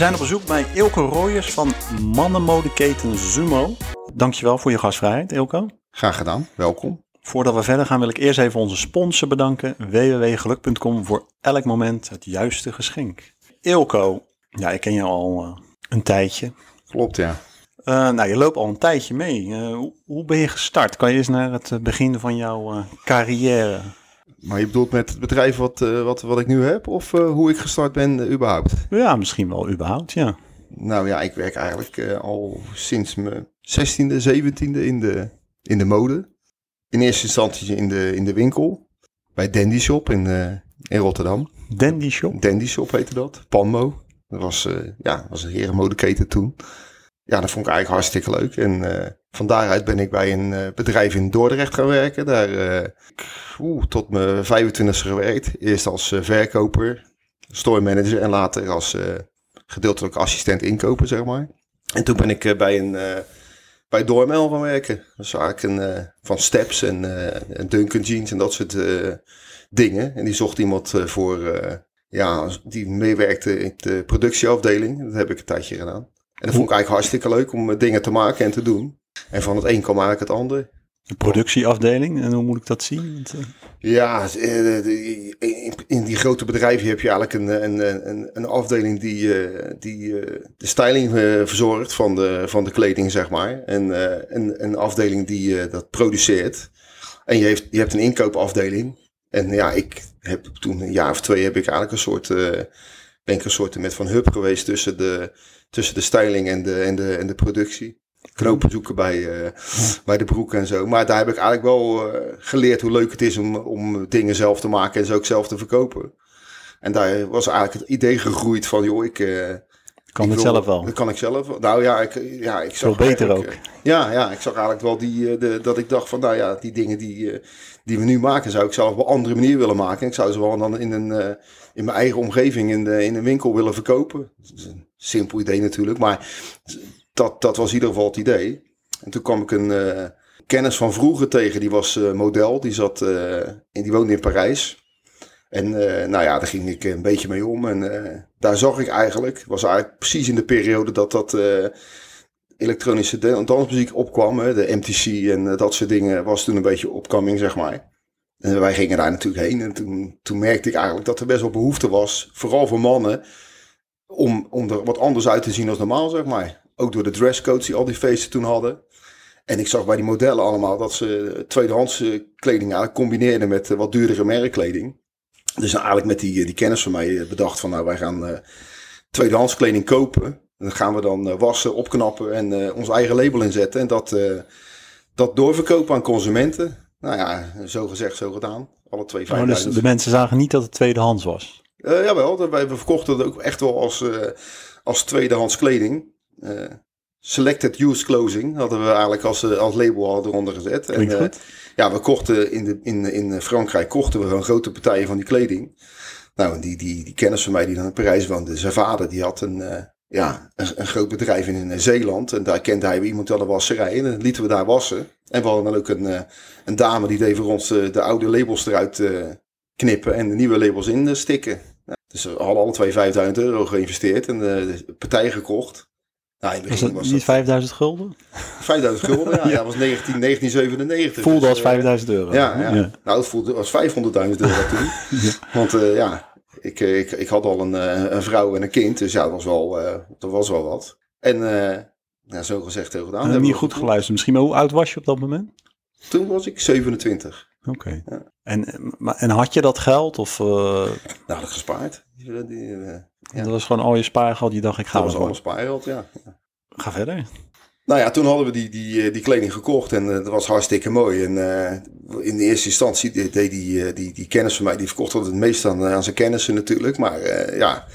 zijn op bezoek bij Ilko Rooyers van mannenmodeketen Zumo. Dankjewel voor je gastvrijheid, Ilko. Graag gedaan, welkom. Voordat we verder gaan wil ik eerst even onze sponsor bedanken, www.geluk.com, voor elk moment het juiste geschenk. Ilko, ja, ik ken je al uh, een tijdje. Klopt, ja. Uh, nou, je loopt al een tijdje mee. Uh, hoe, hoe, ben je gestart? Kan je eens naar het begin van jouw carrière? Maar je bedoelt met het bedrijf wat, wat, wat ik nu heb? Of hoe ik gestart ben überhaupt? Ja, misschien wel überhaupt, ja. Nou ja, ik werk eigenlijk al sinds mijn 16e, 17e in de, in de mode. In eerste instantie in de, in de winkel. Bij Dandy Shop in, in Rotterdam. Dandy Shop? Dandy Shop heette dat. Panmo. Dat was, ja, was een herenmodeketen toen. Ja, dat vond ik eigenlijk hartstikke leuk. En uh, van daaruit ben ik bij een uh, bedrijf in Dordrecht gaan werken. Daar oeh, tot mijn 25e gewerkt. Eerst als verkoper, store manager en later als gedeeltelijk assistent inkopen, zeg maar. En toen ben ik bij een bij Doormel gaan werken. Dat was eigenlijk een, van Steps en, en Duncan Jeans en dat soort dingen. En die zocht iemand voor ja, die meewerkte in de productieafdeling. Dat heb ik een tijdje gedaan. En dat vond ik eigenlijk hartstikke leuk om dingen te maken en te doen. En van het een kwam eigenlijk het ander. De productieafdeling, en hoe moet ik dat zien? Ja, in die grote bedrijven heb je eigenlijk een, een, een, een afdeling die, die de styling verzorgt van de, van de kleding, zeg maar. En een, een afdeling die dat produceert. En je, heeft, je hebt een inkoopafdeling. En ja, ik heb toen een jaar of twee heb ik eigenlijk een soort, uh, ben ik een soort met van hub geweest tussen de, tussen de styling en de, en de, en de productie. Knopen zoeken bij, uh, bij de broek en zo. Maar daar heb ik eigenlijk wel uh, geleerd hoe leuk het is om, om dingen zelf te maken en ze ook zelf te verkopen. En daar was eigenlijk het idee gegroeid van, joh, ik... kan ik het zelf wel? Dat kan ik zelf. Nou ja, ik, ja, ik zag. Veel beter ook. Ja, ja, ik zag eigenlijk wel die, de, dat ik dacht van, nou ja, die dingen die, die we nu maken, zou ik zelf op een andere manier willen maken. Ik zou ze wel dan in, een, uh, in mijn eigen omgeving in, de, in een winkel willen verkopen. Dat is een simpel idee natuurlijk, maar dat, dat was in ieder geval het idee. En toen kwam ik een uh, kennis van vroeger tegen, die was uh, model, die, zat, in, die woonde in Parijs. En nou ja, daar ging ik een beetje mee om. En daar zag ik eigenlijk, was eigenlijk precies in de periode dat dat elektronische dansmuziek opkwam. Hè, de MTC en eh, dat soort dingen was toen een beetje opkoming, zeg maar. En wij gingen daar natuurlijk heen. En toen, toen merkte ik eigenlijk dat er best wel behoefte was, vooral voor mannen, om, om er wat anders uit te zien als normaal, zeg maar. Ook door de dresscodes die al die feesten toen hadden. En ik zag bij die modellen allemaal dat ze tweedehands eh, kleding eigenlijk combineerden met eh, wat duurdere merkkleding. Dus eigenlijk met die, die kennis van mij bedacht van nou wij gaan uh, tweedehands kleding kopen. Dat gaan we dan eh, wassen, opknappen en uh, ons eigen label inzetten. En dat, uh, dat doorverkopen aan consumenten. Nou ja, zo gezegd, zo gedaan. Alle twee oh, dus de mensen zagen niet dat het tweedehands was? Uh, jawel, wij verkochten het ook echt wel als, als tweedehands kleding. selected use clothing hadden we eigenlijk als, als label al eronder gezet. Klinkt en, goed. Ja, we kochten in, de, in, in Frankrijk kochten we een grote partijen van die kleding. Nou, die, die, die kennis van mij die dan in Parijs woonde, zijn vader, die had een, ja, een, een, groot bedrijf in, Zeeland. En daar kende hij iemand aan de wasserij. En dan lieten we daar wassen. En we hadden dan ook een, eh, een dame die deed voor ons eh, de oude labels eruit uh, knippen en de nieuwe labels in stikken. dus we hadden alle twee 5000 euro geïnvesteerd en de partij gekocht. Nou, in was, was niet 5000 gulden? 5000 gulden, ja. ja. dat was 19, 1997. Voelde dus, als 5000 euro. Ja, ja. ja. nou het voelde als 500.000 euro toen. Want ja, ik, eh, ik, ik had al een, eh, een vrouw en een kind, dus ja, dat was wel, uh, dat was wel wat. En ja, zo gezegd heel gedaan. En niet goed geluisterd. Misschien, maar hoe oud was je op dat moment? Toen was ik 27. Oké. Ja. En, en had je dat geld? Of, uh... Nou, ik gespaard. Die, die, ja. Dat was gewoon al je spaargeld. Je dacht, ik ga Dat was al spaargeld, ja. Ga verder. Nou ja, toen hadden we die, die, eh, die kleding gekocht en uh, dat was hartstikke mooi. En uh, in de eerste instantie deed die, die, die kennis van mij, die verkocht het meest aan, aan zijn kennissen natuurlijk. Maar ja,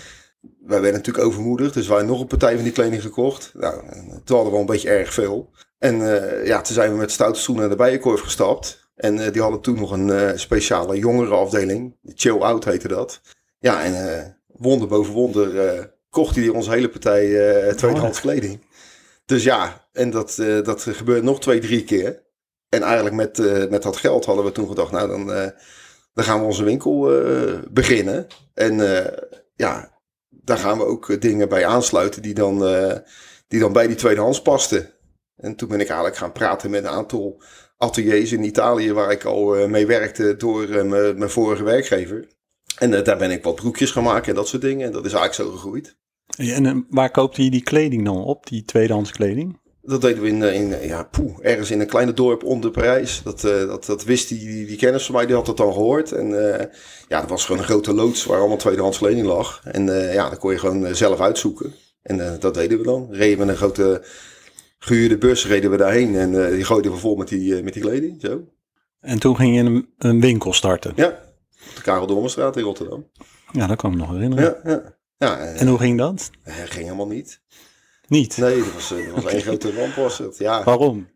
wij werden natuurlijk overmoedig, dus wij nog een partij van die kleding gekocht. Nou, toen hadden we al een beetje erg veel. En ja, toen zijn we met stoute schoenen naar de bijenkorf gestapt. En die hadden toen nog een speciale jongerenafdeling, Chill Out heette dat. Ja, en wonder boven wonder kocht hij onze hele partij tweedehands kleding. Dus ja, en dat, uh, dat gebeurt nog twee, drie keer. En eigenlijk met, uh, met dat geld hadden we toen gedacht, nou dan, uh, dan gaan we onze winkel beginnen. En ja, daar gaan we ook eh, dingen bij aansluiten die dan, eh, die dan bij die tweedehands pasten. En toen ben ik eigenlijk gaan praten met een aantal ateliers in Italië waar ik al eh, mee werkte door eh, mijn vorige werkgever. En eh, daar ben ik wat broekjes gaan maken en dat soort dingen. En dat is eigenlijk zo gegroeid. En eh, waar koopte je die kleding dan op, die tweedehands kleding? Dat deden we in, eh, in ja, poeh, ergens in een kleine dorp onder Parijs. Dat, eh, dat, dat wist die, die, die kennis van mij, die had het dan gehoord. En ja, dat was gewoon een grote loods waar allemaal tweedehands kleding lag. En ja, dat kon je gewoon zelf uitzoeken. En dat deden we dan. Reden we met een grote gehuurde bus, reden we daarheen. En die gooiden we vol met die, met die kleding, zo. En toen ging je een, een winkel starten. Ja, op de Karel Dormerstraat in Rotterdam. Ja, dat kan ik me nog herinneren. Ja, ja. Ja, en, hoe ging dat? eh, ging helemaal niet. Niet. Nee, dat was, eh, dat was één grote ramp was het. Ja. Waarom?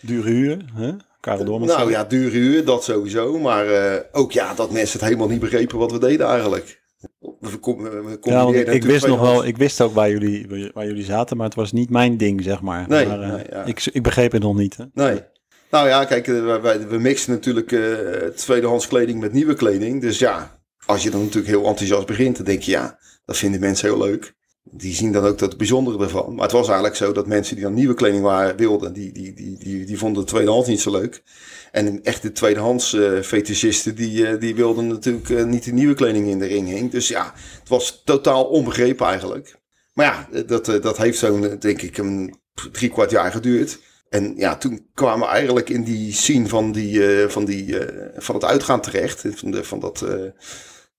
Dure huur, hè? Karel Dormans. Nou ja, dure huur, dat sowieso. Maar eh, ook ja, dat mensen het helemaal niet begrepen wat we deden eigenlijk. We, we Ja, want ik, wist nog wel, ik wist ook waar jullie, waar jullie zaten, maar het was niet mijn ding, zeg maar. Nee, maar, eh, nee, ja. ik, ik begreep het nog niet. Hè? Nee. Nou ja, kijk, eh, wij- we mixen natuurlijk eh, tweedehands kleding met nieuwe kleding. Dus ja, als je dan natuurlijk heel enthousiast begint, dan denk je ja, dat vinden mensen heel leuk. Die zien dan ook dat bijzondere ervan. Maar het was eigenlijk zo dat mensen die dan nieuwe kleding wilden, die, die, die, die, die vonden de tweedehands niet zo leuk. En echt de tweedehands eh fetischisten, die, eh, die wilden natuurlijk eh, niet de nieuwe kleding in de ring hing. Dus ja, het was totaal onbegrepen eigenlijk. Maar ja, dat, dat heeft zo'n, denk ik, een drie kwart jaar geduurd. En ja, toen kwamen we eigenlijk in die scene van, die, van, die, van het uitgaan terecht. Van, de, van, dat,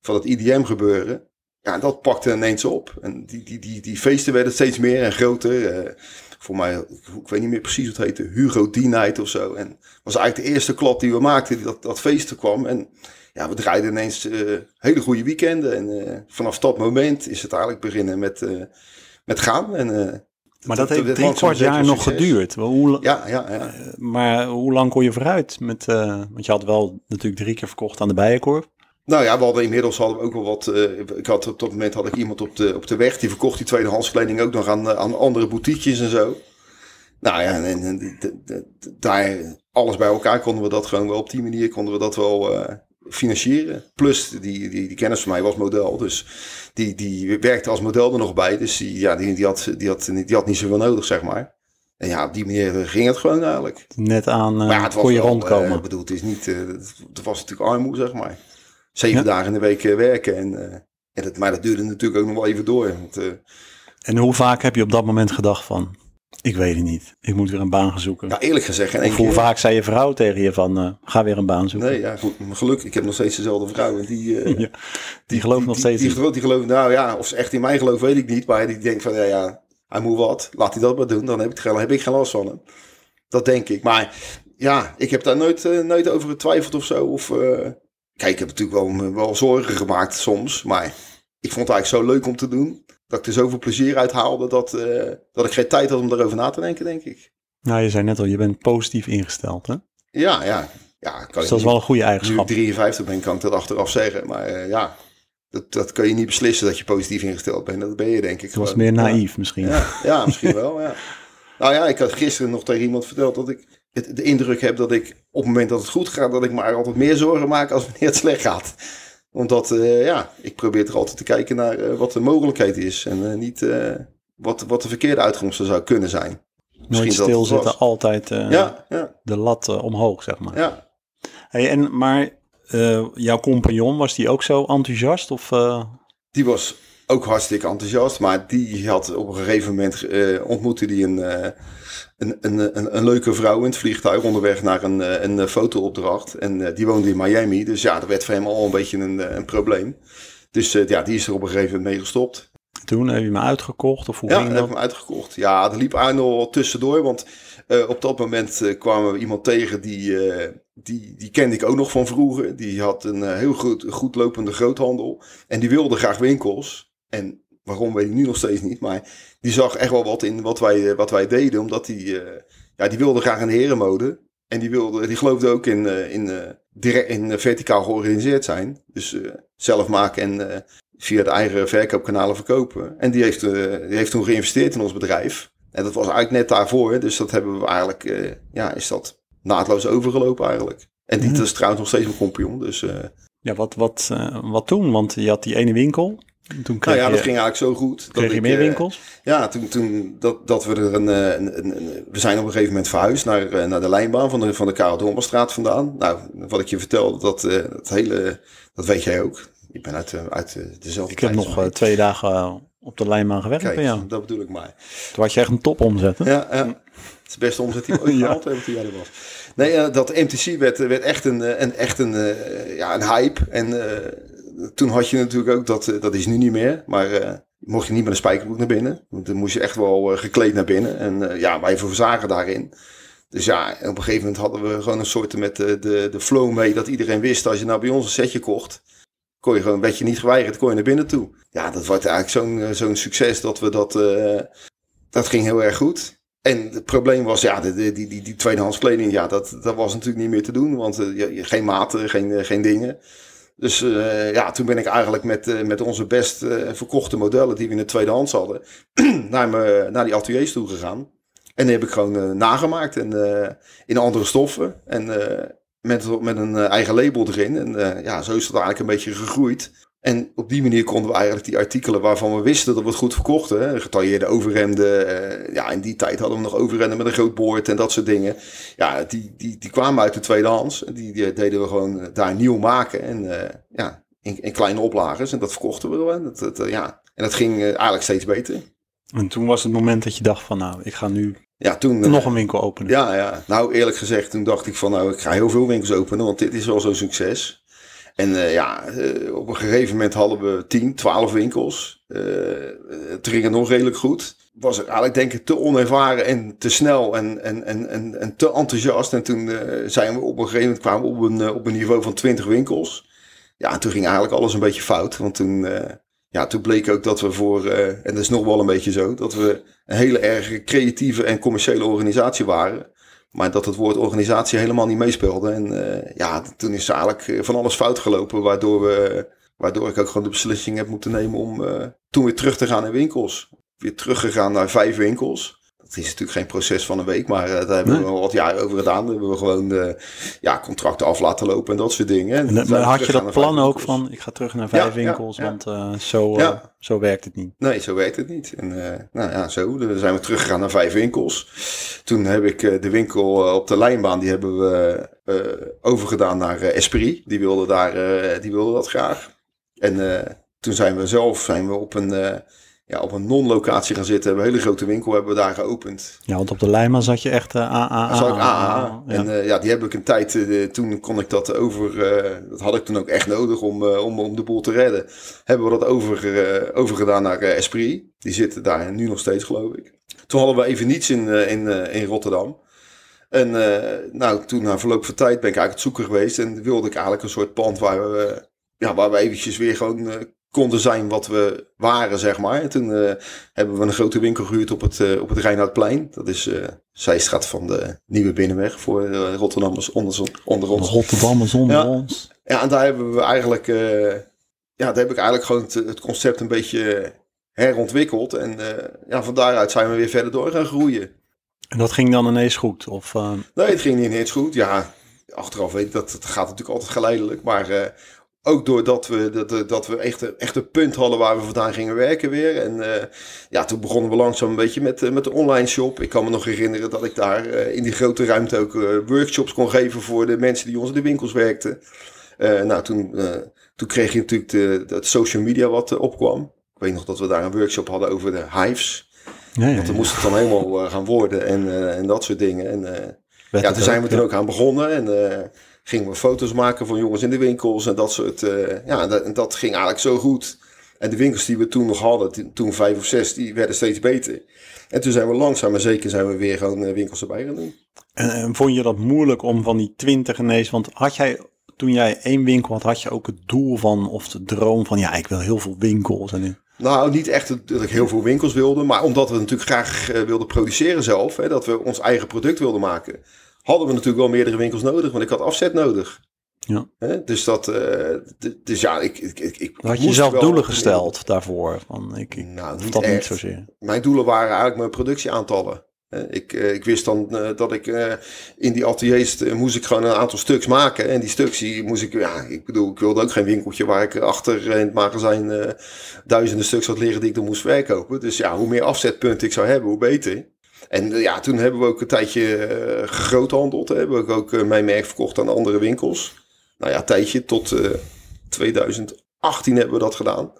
van het IDM gebeuren. Ja, dat pakte ineens op. En die, die, die, die feesten werden steeds meer en groter. Eh, voor mij, ik weet niet meer precies wat het heette, Hugo D-Night of zo. En dat was eigenlijk de eerste klap die we maakten, die dat, dat feesten kwam. En ja, we draaiden ineens eh, hele goede weekenden. En eh, vanaf dat moment is het eigenlijk beginnen met, met gaan. En, Maar dat heeft drie kwart jaar nog succes. geduurd. Hoe, Ja, ja, ja. Maar hoe lang kon je vooruit? Met, want je had wel natuurlijk drie keer verkocht aan de Bijenkorf. Nou ja, we hadden inmiddels hadden we ook wel wat. eh, ik had op dat moment had ik iemand op de, op de weg die verkocht die tweedehands kleding ook nog aan, eh, aan andere boutiquejes en zo. Nou ja, en, en die- de- de- de- daar alles bij elkaar konden we dat gewoon wel op die manier konden we dat wel eh, financieren. Plus die, die, die kennis van mij was model, dus die, die werkte als model er nog bij. Dus die, ja, die, die, had, die, had, die had niet zoveel nodig, zeg maar. En ja, op die manier ging het gewoon eigenlijk. Net aan uh, Maar ja, het was kon je wel, rondkomen. bedoel, het is niet, het was natuurlijk armoede, zeg maar. Zeven Ja. dagen in de week eh, werken. En, eh, en dat, maar dat duurde natuurlijk ook nog wel even door. Want, eh, En hoe vaak heb je op dat moment gedacht van... Ik weet het niet, ik moet weer een baan gaan zoeken. ja, eerlijk gezegd, of hoe keer. vaak zei je vrouw tegen je van... ga weer een baan zoeken. Nee, ja, goed, gelukkig, ik heb nog steeds dezelfde vrouw. En die, Ja, die gelooft nog steeds Die, die, die gelooft, nou ja, of ze echt in mij gelooft, weet ik niet. Maar die denkt van, ja, ja, hij moet wat. Laat hij dat maar doen, dan heb ik, heb ik geen last van hem. Dat denk ik. Maar ja, ik heb daar nooit, nooit over getwijfeld of zo. Of, kijk, ik heb natuurlijk wel, me wel zorgen gemaakt soms. Maar ik vond het eigenlijk zo leuk om te doen. Dat ik er zoveel plezier uit haalde dat, eh, dat ik geen tijd had om erover na te denken, denk ik. Nou, je zei net al, je bent positief ingesteld. Hè? Ja, ja. ja kan Dus dat is wel een goede Nu ik eigenschap. 53 ben, kan ik dat achteraf zeggen. Maar eh, ja, dat, dat kan je niet beslissen dat je positief ingesteld bent. Dat ben je denk ik Het was gewoon. meer Ja. naïef misschien. Ja, ja, misschien wel, ja. Nou ja, ik had gisteren nog tegen iemand verteld dat ik het, de indruk heb dat ik op het moment dat het goed gaat, dat ik maar altijd meer zorgen maak als wanneer het slecht gaat. Omdat, eh, ja, ik probeer toch altijd te kijken naar eh, wat de mogelijkheid is en eh, niet wat, wat de verkeerde uitkomsten zou kunnen zijn. Nooit dat het stilzitten, altijd Ja, ja, de lat omhoog, zeg maar. ja. Hey, en, maar jouw compagnon, was die ook zo enthousiast? Of, Die was ook hartstikke enthousiast, maar die had op een gegeven moment eh, ontmoette die een, eh, een, een, een, een leuke vrouw in het vliegtuig onderweg naar een, eh, een fotoopdracht. En die woonde in Miami, dus ja, dat werd voor hem al een beetje een, een probleem. Dus ja, die is er op een gegeven moment mee gestopt. toen heb je me uitgekocht? Of hoe Ja, ging dat heb ik hem uitgekocht. Ja, er liep wel tussendoor, want op dat moment eh, kwamen we iemand tegen die, die, die kende ik ook nog van vroeger. Die had een heel goed, goed lopende groothandel en die wilde graag winkels. En waarom weet ik nu nog steeds niet, maar die zag echt wel wat in wat wij, eh, wat wij deden, omdat die, eh, ja, die wilde graag een herenmode. En die, wilde, die geloofde ook in, eh, in, direct, in verticaal georganiseerd zijn. Dus zelf maken en via de eigen verkoopkanalen verkopen. En die heeft, die heeft toen geïnvesteerd in ons bedrijf. En dat was eigenlijk net daarvoor. Dus dat hebben we eigenlijk, ja, is dat naadloos overgelopen eigenlijk. En die Mhm. is trouwens nog steeds mijn compagnon. Dus Ja, wat, wat, wat toen? Want je had die ene winkel. Toen Nou ja, dat je, ging eigenlijk zo goed. dat kreeg je ik, meer eh, winkels? Ja, toen, toen dat, dat we er een, eh, een, een, een- We zijn op een gegeven moment verhuisd naar, eh, naar de lijnbaan van de, van de Karel Dormerstraat vandaan. Nou, wat ik je vertelde, dat, dat hele. Dat weet jij ook. Ik ben uit, uit dezelfde Ik heb nog twee dagen op de lijnbaan gewerkt Kijk, bij jou. dat bedoel ik maar. Toen had je echt een top omzet. hè? Ja, ja. Het is de beste omzet die we ooit gehaald hebben toen jij er was. Nee, dat MTC werd, werd echt een, een, echt een, ja, een hype. En toen had je natuurlijk ook, dat, eh, dat is nu niet meer, maar eh, mocht je niet met een spijkerbroek naar binnen. Want dan moest je echt wel eh, gekleed naar binnen. En ja, wij verzagen daarin. Dus ja, op een gegeven moment hadden we gewoon een soort met de, de, de flow mee dat iedereen wist, als je nou bij ons een setje kocht, kon je gewoon, werd je niet geweigerd, kon je naar binnen toe. Ja, dat wordt eigenlijk zo'n zo'n succes dat we dat, dat ging heel erg goed. En het probleem was, ja, de, die, die, die tweedehands kleding, ja, dat, dat was natuurlijk niet meer te doen. Want geen maten, geen, geen dingen. Dus eh, ja, toen ben ik eigenlijk met, eh, met onze best eh, verkochte modellen die we in de tweedehands hadden, naar, me, naar die ateliers toe gegaan. En die heb ik gewoon nagemaakt en, in andere stoffen. En met, met een eigen label erin. En ja, zo is het eigenlijk een beetje gegroeid. En op die manier konden we eigenlijk die artikelen waarvan we wisten dat we het goed verkochten. Hè, getailleerde overhemden. eh, ja, in die tijd hadden we nog overhemden met een groot boord en dat soort dingen. Ja, die, die, die kwamen uit de tweedehands. En die, die deden we gewoon eh, daar nieuw maken. En eh, ja, in, in kleine oplagers. En dat verkochten we wel. En dat, dat, eh, ja. en dat ging eigenlijk steeds beter. En toen was het moment dat je dacht van nou, ik ga nu Ja, toen... nog een winkel openen. Ja, ja. Nou, eerlijk gezegd, toen dacht ik van, nou, ik ga heel veel winkels openen, want dit is wel zo'n succes. En eh, ja, eh, op een gegeven moment hadden we 10, 12 winkels. Eh, het ging nog redelijk goed. Was eigenlijk denk ik te onervaren en te snel en, en, en, en, en te enthousiast. En toen zijn we op een gegeven moment kwamen we op een, op een niveau van 20 winkels. Ja, en toen ging eigenlijk alles een beetje fout. Want toen, ja, toen bleek ook dat we voor, en dat is nog wel een beetje zo, dat we een hele erg creatieve en commerciële organisatie waren. Maar dat het woord organisatie helemaal niet meespeelde. En eh, ja, toen is eigenlijk eh, van alles fout gelopen. Waardoor, we, waardoor ik ook gewoon de beslissing heb moeten nemen om eh, toen weer terug te gaan in winkels. Weer teruggegaan naar vijf winkels. Dat is natuurlijk geen proces van een week, maar eh, daar hebben Nee. we wel wat jaar over gedaan. Daar hebben we gewoon eh, ja, contracten af laten lopen en dat soort dingen. En En, toen eh, had je dat plan ook van ik ga terug naar vijf Ja, winkels, ja. want zo, Ja. zo werkt het niet. Nee, zo werkt het niet. En nou ja, zo. Dan zijn we teruggegaan naar vijf winkels. Toen heb ik de winkel op de lijnbaan, die hebben we overgedaan naar Esprit. Die wilde, daar, die wilde dat graag. En toen zijn we zelf zijn we op een, ja, op een non-locatie gaan zitten. Een hele grote winkel hebben we daar geopend. Ja, want op de Lijma zat je echt AA. Zag ik AA. En eh, ja, die heb ik een tijd, eh, toen kon ik dat over, eh, dat had ik toen ook echt nodig om, eh, om, om de boel te redden. Hebben we dat over, eh, overgedaan naar eh, Esprit. Die zitten daar nu nog steeds, geloof ik. Toen hadden we even niets in, eh, in, eh, in Rotterdam. En eh, nou, toen na verloop van tijd ben ik eigenlijk het zoeken geweest. En wilde ik eigenlijk een soort pand waar we, ja, waar we eventjes weer gewoon eh, konden zijn wat we waren, zeg maar. En toen eh, hebben we een grote winkel gehuurd op het, eh, op het Rijnhoutplein. Dat is eh zijstraat van de Nieuwe Binnenweg voor eh, Rotterdammers onder, onder ons. Rotterdam zonder Ja. ons. Ja, en daar hebben we eigenlijk, ja, daar heb ik eigenlijk gewoon het, het concept een beetje herontwikkeld. En ja, van daaruit zijn we weer verder door gaan groeien. En dat ging dan ineens goed? Of, Nee, het ging niet ineens goed. Ja, achteraf weet ik dat het gaat natuurlijk altijd geleidelijk. Maar ook doordat we, dat, dat we echt, een- echt een punt hadden waar we vandaan gingen werken weer. En eh, ja, toen begonnen we langzaam een beetje met, eh, met de online shop. Ik kan me nog herinneren dat ik daar eh, in die grote ruimte ook workshops kon geven voor de mensen die ons in de winkels werkten. Nou, toen, toen kreeg je natuurlijk de, dat social media wat opkwam. Ik weet nog dat we daar een workshop hadden over de hives. ja, ja, Want dan moest het dan helemaal gaan worden en, en dat soort dingen. En ja, toen zijn we ja. ook aan begonnen en gingen we foto's maken van jongens in de winkels en dat soort. eh, ja, en dat, en dat ging eigenlijk zo goed. En de winkels die we toen nog hadden, toen- vijf of zes, die werden steeds beter. En toen zijn we langzaam maar zeker zijn we weer gewoon eh, winkels erbij gaan doen. En, en vond je dat moeilijk om van die twintig ineens... Want had jij, toen jij één winkel had, had je ook het doel van... of de droom van, ja, ik wil heel veel winkels. En, Nou, niet echt dat ik heel veel winkels wilde, maar omdat we natuurlijk graag eh, wilden produceren zelf, hè, dat we ons eigen product wilden maken, hadden we natuurlijk wel meerdere winkels nodig, want ik had afzet nodig. Ja. Dus dat, eh, dus ja, ik, ik, ik, ik had je zelf doelen gesteld daarvoor? Van, ik, ik Nou, niet dat niet zozeer. Mijn doelen waren eigenlijk mijn productieaantallen. Ik, eh, ik wist dan eh, dat ik in die ateliers moest ik gewoon een aantal stuks maken. En die stuks die moest ik, ja, ik bedoel, ik wilde ook geen winkeltje waar ik achter in het magazijn duizenden stuks had liggen die ik dan moest verkopen. Dus ja, hoe meer afzetpunten ik zou hebben, hoe beter. En eh, ja, toen hebben we ook een tijdje eh gegroothandeld. Hè. Hebben we ook eh, mijn merk verkocht aan andere winkels. Nou ja, een tijdje tot eh, 2018 hebben we dat gedaan.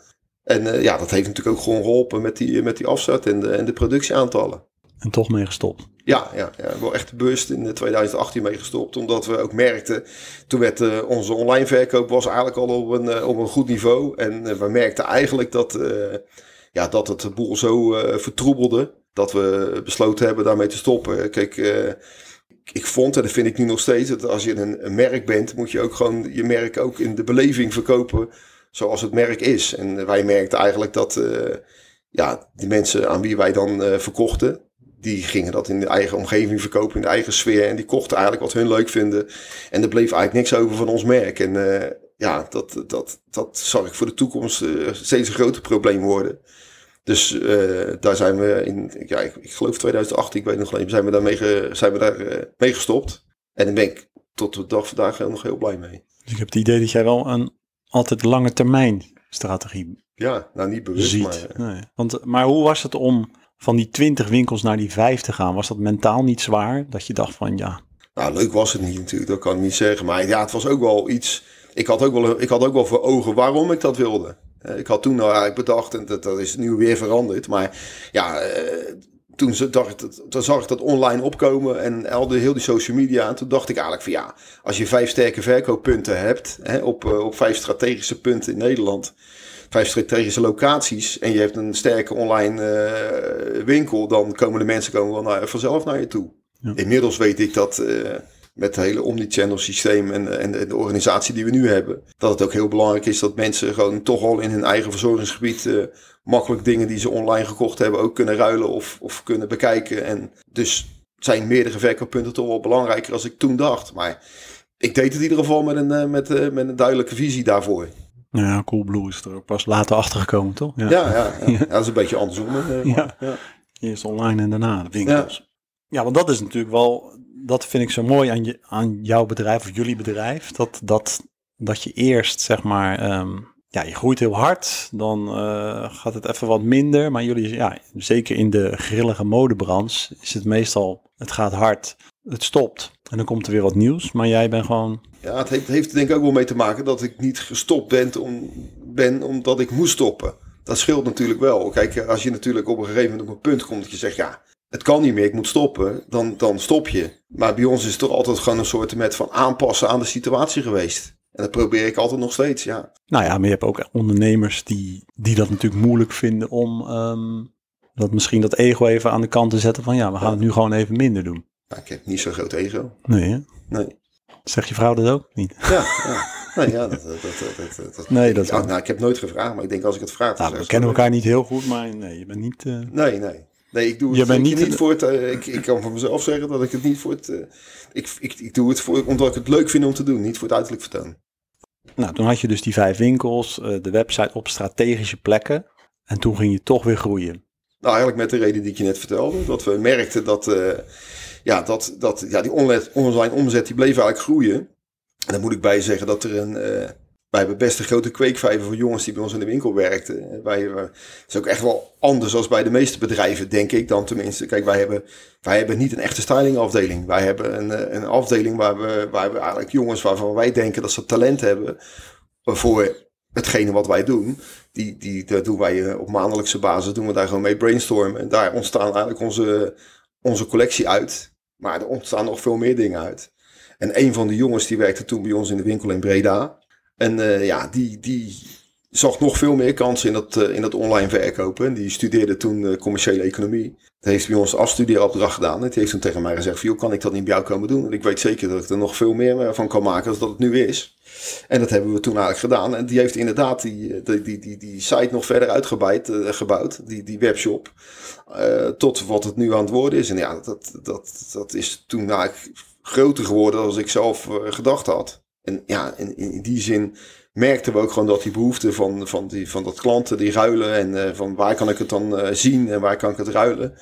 En ja, dat heeft natuurlijk ook gewoon geholpen met die, met die afzet en de, en de productieaantallen. En toch mee gestopt. Ja, ja, ja, wel echt bewust in 2018 mee gestopt. Omdat we ook merkten, toen werd onze online verkoop was eigenlijk al op een, op een goed niveau. En we merkten eigenlijk dat, ja, dat het boel zo vertroebelde. Dat we besloten hebben daarmee te stoppen. Kijk, eh, ik vond, en dat vind ik nu nog steeds, dat als je een, merk bent, moet je ook gewoon je merk ook in de beleving verkopen zoals het merk is. En wij merkten eigenlijk dat eh, ja, de mensen aan wie wij dan eh, verkochten, die gingen dat in de eigen omgeving verkopen, in de eigen sfeer. En die kochten eigenlijk wat hun leuk vinden. En er bleef eigenlijk niks over van ons merk. En ja, dat, dat, dat zag ik voor de toekomst steeds een groter probleem worden. Dus eh, daar zijn we in, ja, ik, ik geloof 2018, ik weet nog alleen, zijn we, daarmee ge- zijn we daar eh, mee gestopt. En daar ben ik tot de dag vandaag nog heel blij mee. Dus ik heb het idee dat jij wel een altijd lange termijn strategie Ja, nou niet bewust, ziet. maar eh, Nee. Want, maar hoe was het om van die 20 winkels naar die 5 te gaan? Was dat mentaal niet zwaar? Dat je dacht van ja, Nou, leuk was het niet natuurlijk, dat kan ik niet zeggen. Maar ja, het was ook wel iets. Ik had ook wel, ik had ook wel voor ogen waarom ik dat wilde. Eh, Ik had toen nou eigenlijk bedacht, en dat, dat is nu weer veranderd. Maar ja, eh, toen dacht, ik dat- toen zag ik dat online opkomen en al de, heel die social media. En toen dacht ik eigenlijk van ja, als je vijf sterke verkooppunten hebt, hè, op, eh, op vijf strategische punten in Nederland. Vijf strategische locaties en je hebt een sterke online winkel, dan komen de mensen komen wel naar, vanzelf naar je toe. Ja. Inmiddels weet ik dat met het hele omnichannel systeem en, en de, organisatie die we nu hebben, dat het ook heel belangrijk is dat mensen gewoon toch al in hun eigen verzorgingsgebied eh, makkelijk dingen die ze online gekocht hebben ook kunnen ruilen of, of kunnen bekijken. En dus zijn meerdere verkooppunten toch wel belangrijker als ik toen dacht. Maar ik deed het in ieder geval met een, eh, met, eh, met een duidelijke visie daarvoor. nou ja, Coolblue is er ook pas later achter gekomen, toch? Ja, ja, ja. ja. dat is een beetje andersom. ja. Eerst online en daarna de winkels. Ja. want dat is natuurlijk wel, dat vind ik zo mooi aan, je, aan jouw bedrijf of jullie bedrijf. Dat, dat, dat je eerst, zeg maar, ehm, ja, je groeit heel hard. Dan eh, gaat het even wat minder. Maar jullie, ja, zeker in de grillige modebranche is het meestal, het gaat hard, het stopt. En dan komt er weer wat nieuws. Maar jij bent gewoon, Ja, het heeft, heeft denk ik ook wel mee te maken dat ik niet gestopt ben, om, ben omdat ik moest stoppen. Dat scheelt natuurlijk wel. Kijk, als je natuurlijk op een gegeven moment op een punt komt dat je zegt, ja, het kan niet meer, ik moet stoppen, dan, dan stop je. Maar bij ons is het toch altijd gewoon een soort met van aanpassen aan de situatie geweest. En dat probeer ik altijd nog steeds, ja. nou ja, maar je hebt ook ondernemers die, die dat natuurlijk moeilijk vinden om ehm, dat misschien dat ego even aan de kant te zetten. Van ja, we gaan het nu gewoon even minder doen. Nou, ik heb niet zo'n groot ego. Nee, hè? Nee. Zeg je vrouw dat ook niet? Ja, ja. Nee, ja, dat, dat, dat, Nee, dat wel- nou, ik heb nooit gevraagd, maar ik denk als ik het vraag... Nou, we ik kennen elkaar niet heel goed, maar nee, je bent niet... eh, Nee, nee. Nee, ik doe het niet voor het... eh, ik, ik kan van mezelf zeggen dat ik het niet voor het... eh, ik, ik, ik doe het voor, omdat ik het leuk vind om te doen, niet voor het uiterlijk vertoon. Nou, toen had je dus die vijf winkels, eh, de website op strategische plekken. En toen ging je toch weer groeien. Nou, eigenlijk met de reden die ik je net vertelde. Dat we merkten dat, ja, dat, dat ja, die online, online omzet die bleef eigenlijk groeien. En dan moet ik bij zeggen dat er een... wij hebben best een grote kweekvijver voor jongens die bij ons in de winkel werkten. En Wij, eh, is ook echt wel anders als bij de meeste bedrijven, denk ik dan tenminste. Kijk, wij hebben, wij hebben niet een echte stylingafdeling. Wij hebben een, eh, een afdeling waar we, waar we eigenlijk jongens waarvan wij denken dat ze talent hebben voor hetgene wat wij doen. Die, die, daar doen wij eh, op maandelijkse basis, doen we daar gewoon mee brainstormen. En daar ontstaan eigenlijk onze, onze collectie uit. Maar er ontstaan nog veel meer dingen uit. En een van de jongens die werkte toen bij ons in de winkel in Breda. En eh, ja, die, die zag nog veel meer kansen in dat, eh, in dat online verkopen. En die studeerde toen eh, commerciële economie. Dat heeft bij ons afstudeeropdracht gedaan. En die heeft toen tegen mij gezegd joh, kan ik dat niet bij jou komen doen? Want ik weet zeker dat ik er nog veel meer van kan maken dan dat het nu is. En dat hebben we toen eigenlijk gedaan. En die heeft inderdaad die, die, die, die, site nog verder uitgebreid, eh, gebouwd. Die, die webshop. tot wat het nu aan het worden is. En ja, dat, dat, dat is toen eigenlijk groter geworden dan ik zelf gedacht had. En ja, in, die zin merkten we ook gewoon dat die behoefte van, van, die, van dat klanten die ruilen. En eh, van waar kan ik het dan eh, zien en waar kan ik het ruilen.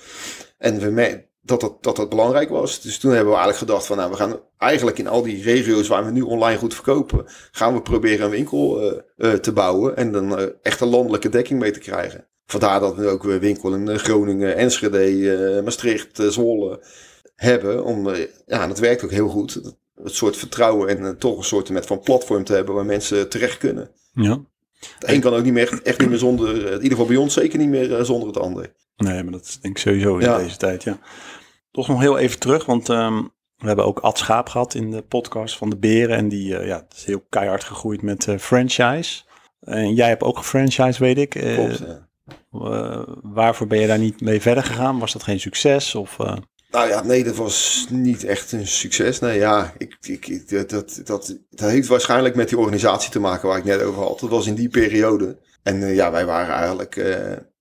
En we mer- dat dat, dat belangrijk was. Dus toen hebben we eigenlijk gedacht van nou, we gaan eigenlijk in al die regio's waar we nu online goed verkopen, gaan we proberen een winkel uh, te bouwen en dan echt een landelijke dekking mee te krijgen. Vandaar dat we ook weer winkel in Groningen, Enschede, Maastricht, Zwolle hebben. Om, ja, dat werkt ook heel goed. Het soort vertrouwen en toch een soort met van platform te hebben waar mensen terecht kunnen. Ja. Het een kan ook niet meer, echt niet meer zonder, in ieder geval bij ons zeker niet meer zonder het ander. Nee, maar dat is denk ik sowieso in deze tijd, ja. Toch nog heel even terug, want um, we hebben ook Ad Schaap gehad in de podcast van de Beren. En die uh, ja, is heel keihard gegroeid met uh, franchise. En jij hebt ook een franchise, weet ik. Klopt, ja. waarvoor ben je daar niet mee verder gegaan? Was dat geen succes? Of, Nou ja, nee, dat was niet echt een succes. Nee, ja, ik, ik, dat, dat, dat, heeft waarschijnlijk met die organisatie te maken waar ik net over had. Dat was in die periode. En ja, wij waren eigenlijk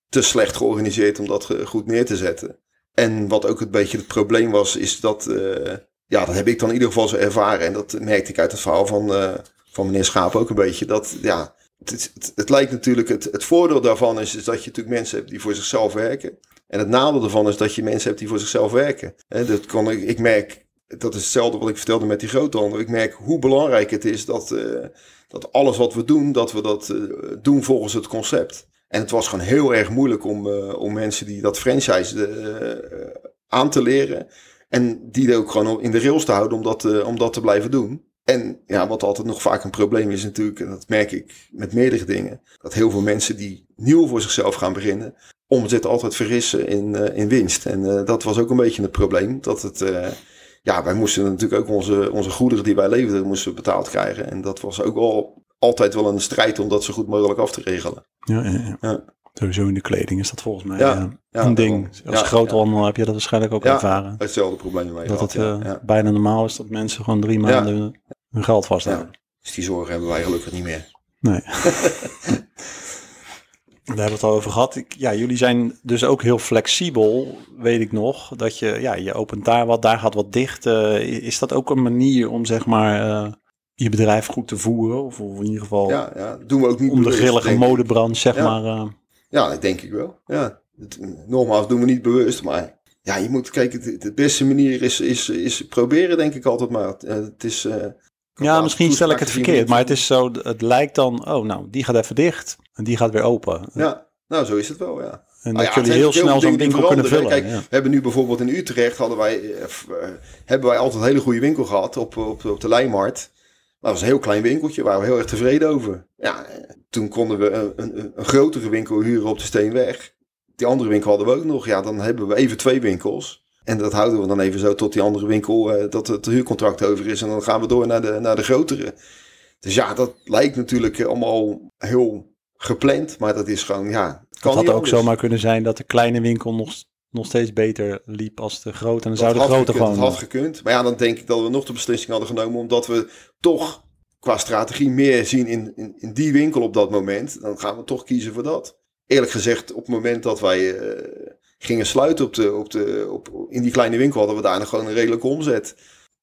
te slecht georganiseerd om dat goed neer te zetten. En wat ook een beetje het probleem was, is dat, uh, ja, dat heb ik dan in ieder geval zo ervaren. En dat merkte ik uit het verhaal van, van meneer Schaap ook een beetje. Dat, ja, het, het, het lijkt natuurlijk, het, het voordeel daarvan is, is dat je natuurlijk mensen hebt die voor zichzelf werken. En het nadeel daarvan is dat je mensen hebt die voor zichzelf werken. Dat kon ik, ik merk, dat is hetzelfde wat ik vertelde met die groothandel. Ik merk hoe belangrijk het is dat, uh, dat alles wat we doen, dat we dat doen volgens het concept. En het was gewoon heel erg moeilijk om, uh, om mensen die dat franchise aan te leren. En die ook gewoon in de rails te houden om dat, om dat te blijven doen. En ja, wat altijd nog vaak een probleem is natuurlijk, en dat merk ik met meerdere dingen, dat heel veel mensen die nieuw voor zichzelf gaan beginnen, omzet altijd vergissen in, in winst. En dat was ook een beetje het probleem. Dat het, ja, wij moesten natuurlijk ook onze, onze goederen die wij leverden, moesten betaald krijgen. En dat was ook al altijd wel een strijd om dat zo goed mogelijk af te regelen. Ja, ja, ja. Sowieso in de kleding is dat volgens mij ja, een ding. Als ja, groothandel heb je dat waarschijnlijk ook ervaren. hetzelfde probleem mee Dat het uh, bijna normaal is dat mensen gewoon drie maanden hun geld vasthouden. Dus die zorgen hebben wij gelukkig niet meer. Nee. Daar hebben we het al over gehad. Ik, ja, jullie zijn dus ook heel flexibel, weet ik nog. Dat je, ja, je opent daar wat, daar gaat wat dicht. Uh, is dat ook een manier om zeg maar uh, je bedrijf goed te voeren? Of, in ieder geval ja, ja, doen we ook niet om de grillige modebranche, zeg ja. maar. Uh, ja, dat denk ik wel. Ja. Het, nogmaals, doen we niet bewust, maar ja, je moet kijken, de, de beste manier is, is, is proberen, denk ik altijd maar. Het is. Ja, misschien stel ik het verkeerd, maar het is zo, het lijkt dan, oh nou, die gaat even dicht en die gaat weer open. Ja, nou zo is het wel, ja. En dat nou ja, jullie heel snel zo'n winkel kunnen vullen. Kijk, ja. we hebben nu bijvoorbeeld in Utrecht hadden wij, uh, hebben wij altijd een hele goede winkel gehad op, op, op de Lijnmarkt. Dat was een heel klein winkeltje, waar we heel erg tevreden over. Ja, toen konden we een, een, een, grotere winkel huren op de Steenweg. Die andere winkel hadden we ook nog. Ja, dan hebben we even twee winkels. En dat houden we dan even zo tot die andere winkel, uh, dat het huurcontract over is. En dan gaan we door naar de, naar de grotere. Dus ja, dat lijkt natuurlijk allemaal heel gepland. Maar dat is gewoon, ja... Het, kan had ook zomaar kunnen zijn dat de kleine winkel nog nog steeds beter liep als de grote. En dan zou de grote gekund, gewoon... Dat had gekund. Maar ja, dan denk ik dat we nog de beslissing hadden genomen... omdat we toch qua strategie meer zien in, in, in die winkel op dat moment. Dan gaan we toch kiezen voor dat. Eerlijk gezegd, op het moment dat wij uh, gingen sluiten op de, op de, op, in die kleine winkel... hadden we daar nog gewoon een redelijke omzet.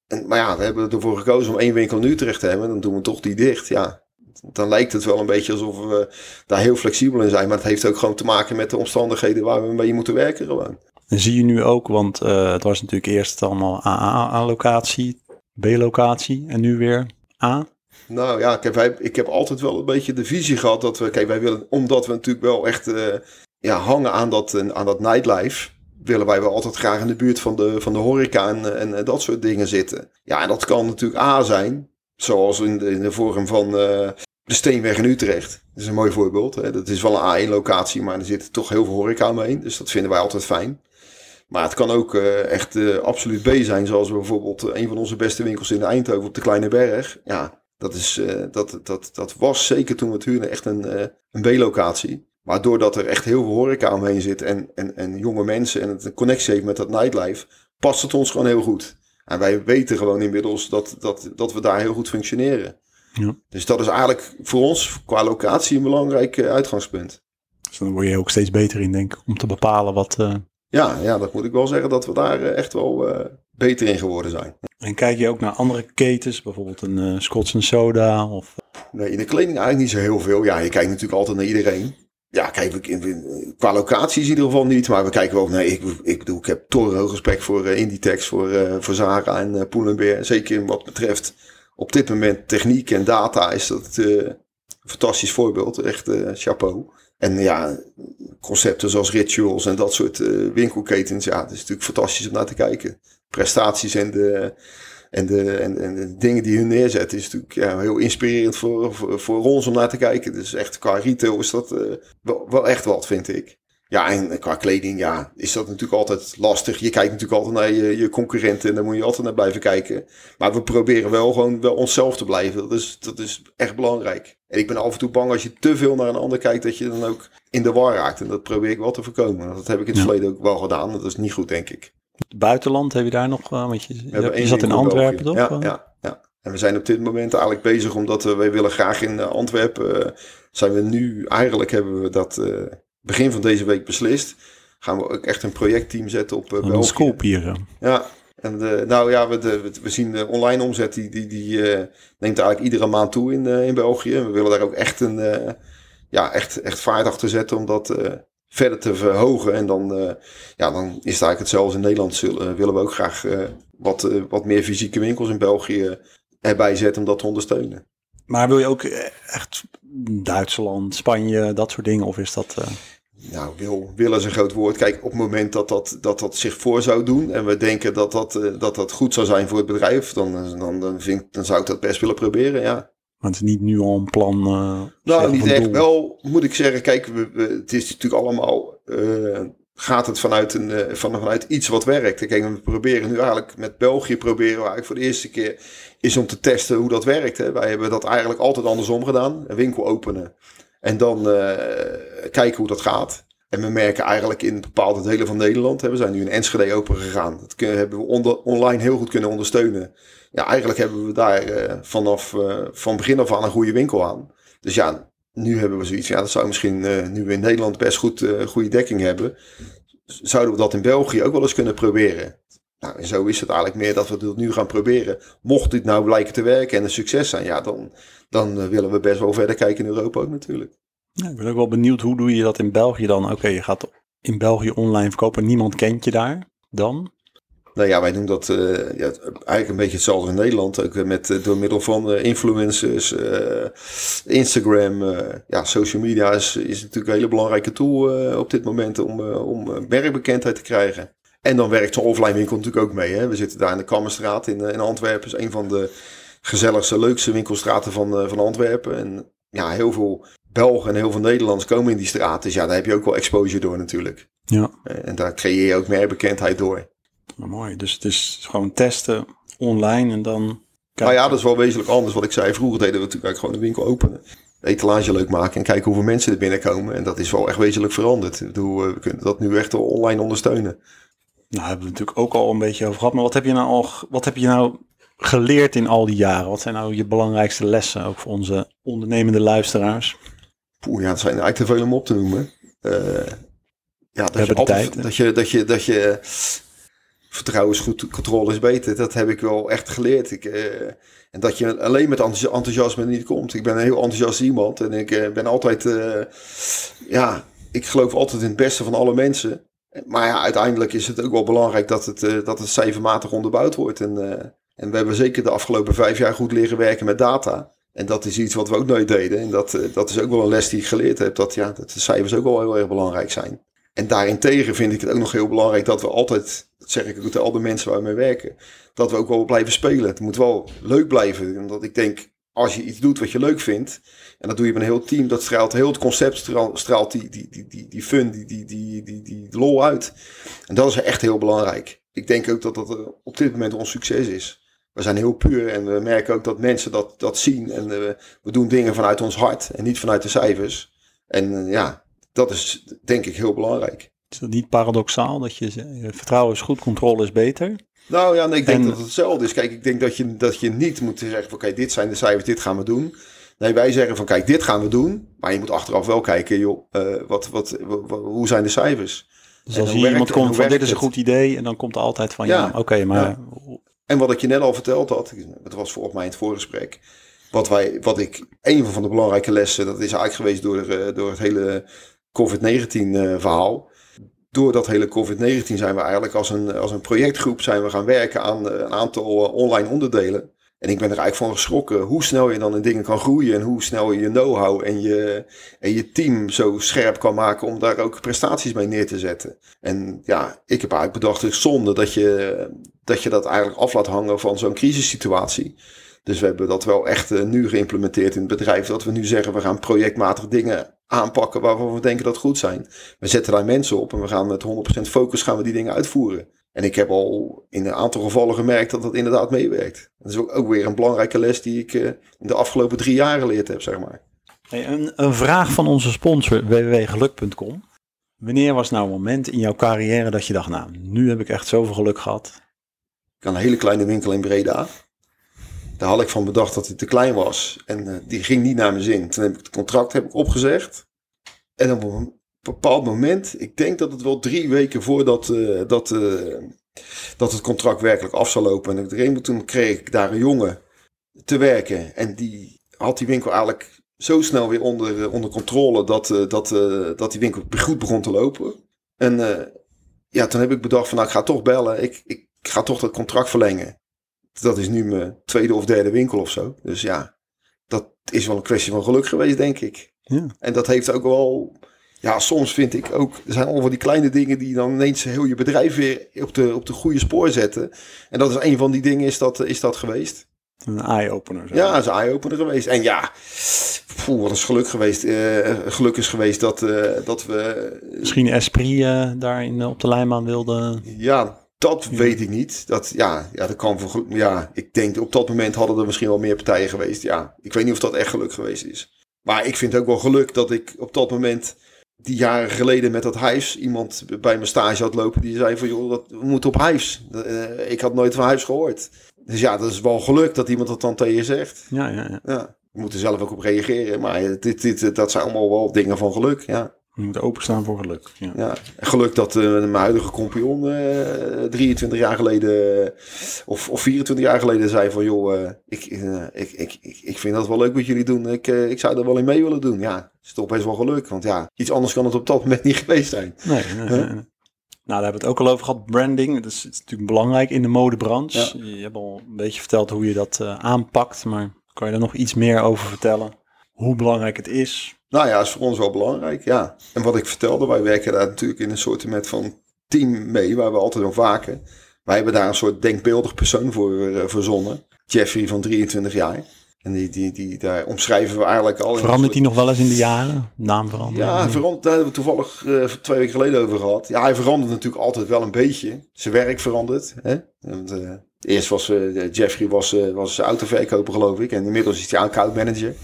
En, maar ja, we hebben ervoor gekozen om één winkel in Utrecht te hebben. Dan doen we toch die dicht, ja dan lijkt het wel een beetje alsof we daar heel flexibel in zijn. Maar het heeft ook gewoon te maken met de omstandigheden waar we mee moeten werken gewoon. En zie je nu ook, want uh, het was natuurlijk eerst allemaal AA-locatie, B-locatie en nu weer A. Nou ja, kijk, wij, ik heb altijd wel een beetje de visie gehad dat we, kijk, wij willen, omdat we natuurlijk wel echt uh, ja, hangen aan dat, aan dat nightlife, willen wij wel altijd graag in de buurt van de, van de horeca en, en, en dat soort dingen zitten. Ja, en dat kan natuurlijk A zijn, zoals in de, in de vorm van de Steenweg in Utrecht. Dat is een mooi voorbeeld. Hè? Dat is wel een A1-locatie, maar er zit toch heel veel horeca omheen. Dus dat vinden wij altijd fijn. Maar het kan ook echt absoluut B zijn, zoals bijvoorbeeld een van onze beste winkels in Eindhoven op de Kleine Berg. Ja, dat, is, dat, dat, dat was zeker toen we het huurden echt een, een B-locatie. Maar doordat er echt heel veel horeca omheen zit en, en, en jonge mensen en het een connectie heeft met dat nightlife, past het ons gewoon heel goed. En wij weten gewoon inmiddels dat, dat, dat we daar heel goed functioneren. Ja. Dus dat is eigenlijk voor ons qua locatie een belangrijk uitgangspunt. Dus dan word je ook steeds beter in, denk ik, om te bepalen wat, uh, ja, ja, dat moet ik wel zeggen dat we daar echt wel uh, beter in geworden zijn. En kijk je ook naar andere ketens, bijvoorbeeld een uh, Scots Soda? Of... Nee, in de kleding eigenlijk niet zo heel veel. Ja, je kijkt natuurlijk altijd naar iedereen. Kijk, qua locaties in ieder geval niet. Maar we kijken wel, nee, ik, ik bedoel, ik heb torenhoog respect voor uh, Inditex, voor, uh, voor Zara en uh, Pull&Bear. Zeker wat betreft op dit moment techniek en data is dat een fantastisch voorbeeld. Echt chapeau. En ja, concepten zoals rituals en dat soort winkelketens, ja, het is natuurlijk fantastisch om naar te kijken. Prestaties en de en de, en, en de dingen die hun neerzetten is natuurlijk ja, heel inspirerend voor, voor, voor, ons om naar te kijken. Dus echt qua retail is dat uh, wel, wel echt wat, vind ik. Ja, en qua kleding, ja, is dat natuurlijk altijd lastig. Je kijkt natuurlijk altijd naar je, je concurrenten en daar moet je altijd naar blijven kijken. Maar we proberen wel gewoon wel onszelf te blijven. Dat is, dat is echt belangrijk. En ik ben af en toe bang als je te veel naar een ander kijkt, dat je dan ook in de war raakt. En dat probeer ik wel te voorkomen. Dat heb ik in het verleden ook wel gedaan. Dat is niet goed, denk ik buitenland heb je daar nog, uh, want je, je, zat in Antwerpen toch? Ja, ja, ja, en we zijn op dit moment eigenlijk bezig omdat we, wij willen graag in eh, Antwerpen, uh, zijn we nu, eigenlijk hebben we dat begin van deze week beslist. Gaan we ook echt een projectteam zetten op uh, België. Schoolpieren. Ja, en nou ja, we, de, we zien de online omzet, die, die, die neemt eigenlijk iedere maand toe in, in België. We willen daar ook echt een, ja, echt, echt vaart achter zetten, omdat verder te verhogen. En dan, uh, ja, dan is het eigenlijk hetzelfde in Nederland. Zullen, willen we ook graag uh, wat, uh, wat meer fysieke winkels in België erbij zetten om dat te ondersteunen. Maar wil je ook echt Duitsland, Spanje, dat soort dingen? Of is dat... Nou, wil, wil is een groot woord. Kijk, op het moment dat dat, dat, dat zich voor zou doen en we denken dat dat, dat dat goed zou zijn voor het bedrijf, dan, dan, dan, vind, dan zou ik dat best willen proberen, ja. Maar het is niet nu al een plan. Uh, nou, niet echt. Wel moet ik zeggen, kijk, we, het is natuurlijk allemaal. Uh, gaat het vanuit, een, uh, vanuit iets wat werkt? Kijk, we proberen nu eigenlijk met België proberen we eigenlijk voor de eerste keer is om te testen hoe dat werkt. Hè. Wij hebben dat eigenlijk altijd andersom gedaan. Een winkel openen en dan kijken hoe dat gaat. En we merken eigenlijk in bepaalde delen van Nederland, hè, we zijn nu in Enschede open gegaan. Dat kunnen, hebben we onder, online heel goed kunnen ondersteunen. Ja, eigenlijk hebben we daar uh, vanaf uh, van begin af aan een goede winkel aan. Dus ja, nu hebben we zoiets. Ja, dat zou misschien, uh, nu we in Nederland best goed goede dekking hebben, zouden we dat in België ook wel eens kunnen proberen. Nou, en zo is het eigenlijk meer dat we het nu gaan proberen. Mocht dit nou blijken te werken en een succes zijn, ja, dan, dan willen we best wel verder kijken in Europa ook natuurlijk. Ja, ik ben ook wel benieuwd, hoe doe je dat in België dan? Oké, je gaat in België online verkopen, niemand kent je daar dan? Nou ja, wij doen dat uh, ja, eigenlijk een beetje hetzelfde in Nederland. Ook met, uh, door middel van uh, influencers, Instagram. ja, social media is, is natuurlijk een hele belangrijke tool op dit moment om, om merkbekendheid te krijgen. En dan werkt zo'n offline winkel natuurlijk ook mee. Hè? We zitten daar in de Kammerstraat in, in Antwerpen. is een van de gezelligste, leukste winkelstraten van, van Antwerpen. En ja, heel veel Belgen en heel veel Nederlanders komen in die straat. Dus ja, daar heb je ook wel exposure door natuurlijk. Ja. En daar creëer je ook meer bekendheid door. Mooi. Dus het is gewoon testen online en dan. Nou ja, dat is wel wezenlijk anders. Wat ik zei, vroeger deden we natuurlijk gewoon de winkel openen. De etalage leuk maken en kijken hoeveel mensen er binnenkomen. En dat is wel echt wezenlijk veranderd. Bedoel, we kunnen dat nu echt online ondersteunen. Nou, hebben we natuurlijk ook al een beetje over gehad. Maar wat heb je nou al, wat heb je nou geleerd in al die jaren? Wat zijn nou je belangrijkste lessen, ook voor onze ondernemende luisteraars? Poeh, ja, het zijn eigenlijk te veel om op te noemen. Uh, ja, dat je, altijd, tijd, dat je, dat je, dat je vertrouwen is goed, controle is beter. Dat heb ik wel echt geleerd. Ik, uh, en dat je alleen met enthousiasme niet komt. Ik ben een heel enthousiast iemand en ik uh, ben altijd, ja, ik geloof altijd in het beste van alle mensen. Maar ja, uiteindelijk is het ook wel belangrijk dat het, dat het cijfermatig onderbouwd wordt. En, en we hebben zeker de afgelopen vijf jaar goed leren werken met data. En dat is iets wat we ook nooit deden. En dat, dat is ook wel een les die ik geleerd heb. Dat, ja, dat de cijfers ook wel heel erg belangrijk zijn. En daarentegen vind ik het ook nog heel belangrijk dat we altijd, dat zeg ik ook tegen al de mensen waar we mee werken, dat we ook wel blijven spelen. Het moet wel leuk blijven. Omdat ik denk, als je iets doet wat je leuk vindt, en dat doe je met een heel team, dat straalt heel het concept, straalt, die, die, die, die, die fun, die, die, die, die, die lol uit. En dat is echt heel belangrijk. Ik denk ook dat dat eh, op dit moment ons succes is. We zijn heel puur en we merken ook dat mensen dat, dat zien. En uh, we doen dingen vanuit ons hart en niet vanuit de cijfers. En uh, ja, dat is denk ik heel belangrijk. Is dat niet paradoxaal dat je vertrouwen is goed, controle is beter? Nou ja, nee, ik denk dat het hetzelfde is. Kijk, ik denk dat je, dat je niet moet zeggen van oké, dit zijn de cijfers, dit gaan we doen. Nee, wij zeggen van kijk, dit gaan we doen. Maar je moet achteraf wel kijken, joh, uh, wat, wat, hoe zijn de cijfers? Dus als hier iemand komt van dit is een goed idee en dan komt er altijd van ja, ja oké, maar... Ja. En wat ik je net al verteld had, dat was volgens mij in het voorgesprek. Wat, wij, wat ik, een van de belangrijke lessen, dat is eigenlijk geweest door, door het hele COVID-19 verhaal. Door dat hele COVID-19 zijn we eigenlijk als een, als een projectgroep zijn we gaan werken aan een aantal online onderdelen. En ik ben er eigenlijk van geschrokken hoe snel je dan in dingen kan groeien en hoe snel je je know-how en je, en je team zo scherp kan maken om daar ook prestaties mee neer te zetten. En ja, ik heb eigenlijk bedacht, het is zonde dat je, dat je dat eigenlijk af laat hangen van zo'n crisissituatie. Dus we hebben dat wel echt nu geïmplementeerd in het bedrijf. Dat we nu zeggen, we gaan projectmatig dingen aanpakken waarvan we denken dat goed zijn. We zetten daar mensen op en we gaan met 100% focus gaan we die dingen uitvoeren. En ik heb al in een aantal gevallen gemerkt dat dat inderdaad meewerkt. Dat is ook, ook weer een belangrijke les die ik in de afgelopen drie jaar geleerd heb, zeg maar. Hey, een, een vraag van onze sponsor www.geluk.com. Wanneer was nou een moment in jouw carrière dat je dacht, nou, nu heb ik echt zoveel geluk gehad? Ik had een hele kleine winkel in Breda. Daar had ik van bedacht dat hij te klein was. En uh, die ging niet naar mijn zin. Toen heb ik het contract heb ik opgezegd. En op een bepaald moment, ik denk dat het wel drie weken voordat uh, dat, uh, dat het contract werkelijk af zou lopen. En een toen kreeg ik daar een jongen te werken. En die had die winkel eigenlijk zo snel weer onder, onder controle dat, dat, dat die winkel goed begon te lopen. En ja, toen heb ik bedacht van nou, ik ga toch bellen. Ik, ik ga toch dat contract verlengen dat is nu mijn tweede of derde winkel of zo. Dus ja, dat is wel een kwestie van geluk geweest, denk ik. Ja. En dat heeft ook wel. Ja, soms vind ik ook. Er zijn allemaal die kleine dingen die dan ineens heel je bedrijf weer op de, op de goede spoor zetten. En dat is een van die dingen, is dat, is dat geweest. Een eye-opener. Ja, dat is een eye-opener geweest. En ja, poeh, wat is geluk geweest. Uh, geluk is geweest dat, uh, dat we... Misschien Esprit uh, daar in, op de lijnbaan wilde... Ja, dat weet ik niet. Dat, ja, ja, dat kan voor, ja, ik denk op dat moment hadden er misschien wel meer partijen geweest. Ja, ik weet niet of dat echt geluk geweest is. Maar ik vind ook wel geluk dat ik op dat moment, die jaren geleden met dat huis, iemand bij mijn stage had lopen die zei van joh, dat, we moeten op huis. Uh, ik had nooit van huis gehoord. Dus ja, dat is wel geluk dat iemand dat dan tegen je zegt. Ja, ja, ja. ja we moeten zelf ook op reageren. Maar dit, dit, dat zijn allemaal wel dingen van geluk, ja. Je moet openstaan voor geluk. Ja, ja geluk dat uh, mijn huidige compagnon uh, 23 jaar geleden of, of 24 jaar geleden zei van joh, uh, ik, ik, ik, ik vind dat wel leuk wat jullie doen. Ik, ik zou er wel in mee willen doen. Ja, is toch best wel geluk. Want ja, iets anders kan het op dat moment niet geweest zijn. Nee, nee, nee. Nou, daar hebben we het ook al over gehad. Branding, dat is, is natuurlijk belangrijk in de modebranche. Ja. Je hebt al een beetje verteld hoe je dat aanpakt. Maar kan je er nog iets meer over vertellen? Hoe belangrijk het is? Nou ja, is voor ons wel belangrijk, ja. En wat ik vertelde, wij werken daar natuurlijk in een soort van team mee, waar we altijd op waken. Wij hebben daar een soort denkbeeldig persoon voor uh, verzonnen. Jeffrey van 23 jaar. En die, die, die, daar omschrijven we eigenlijk al. Verandert hij nog wel eens in de jaren? Naam veranderen? Ja, verandert, daar hebben we toevallig uh, twee weken geleden over gehad. Ja, hij verandert natuurlijk altijd wel een beetje. Zijn werk verandert. Hè? Uh, eerst was uh, Jeffrey was, was autoverkoper, geloof ik. En inmiddels is hij account manager.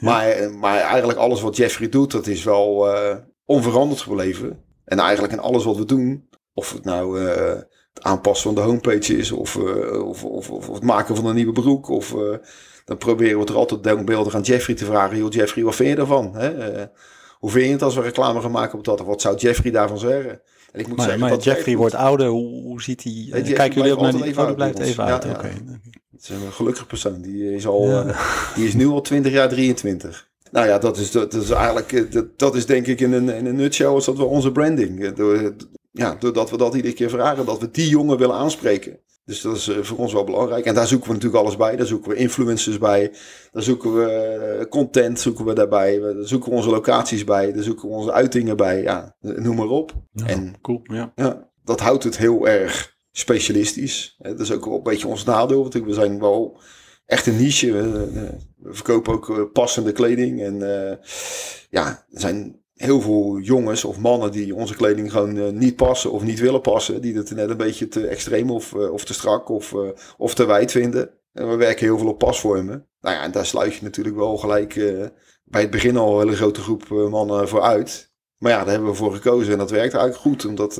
Maar, maar eigenlijk alles wat Jeffrey doet, dat is wel uh, onveranderd gebleven. En eigenlijk in alles wat we doen, of het nou het aanpassen van de homepage is, of, of, of, of, het maken van een nieuwe broek, of dan proberen we er altijd denkbeeldig aan Jeffrey te vragen. Joh, Jeffrey, wat vind je daarvan? Hè? hoe vind je het als we reclame gaan maken op dat? Wat zou Jeffrey daarvan zeggen? En ik moet maar, zeggen, maar dat Jeffrey wordt ouder. Hoe, hoe ziet hij? Nee, Kijken jullie ook naar die? Even blijft even uit. Ja, okay. Het is een gelukkige persoon. Die is, al, ja. uh, die is nu al 20 jaar 23. Nou ja, dat is, dat is eigenlijk, eh, dat, dat is denk ik in een, in een nutshell is dat wel onze branding. Eh, door, ja, doordat we dat iedere keer vragen, dat we die jongen willen aanspreken. Dus dat is voor ons wel belangrijk. En daar zoeken we natuurlijk alles bij. Daar zoeken we influencers bij. Daar zoeken we content zoeken we daarbij. Daar zoeken we onze locaties bij. Daar zoeken we onze uitingen bij. Ja, noem maar op. Ja, en cool, ja. ja. Dat houdt het heel erg specialistisch. Dat is ook wel een beetje ons nadeel. Want we zijn wel echt een niche. We, verkopen ook eh, passende kleding. En uh, ja, er zijn heel veel jongens of mannen die onze kleding gewoon uh, niet passen of niet willen passen. Die het net een beetje te extreem of, of te strak of, of te wijd vinden. En we werken heel veel op pasvormen. Nou ja, en daar sluit je natuurlijk wel gelijk bij het begin al een hele grote groep mannen voor uit. Maar ja, daar hebben we voor gekozen en dat werkt eigenlijk goed. Omdat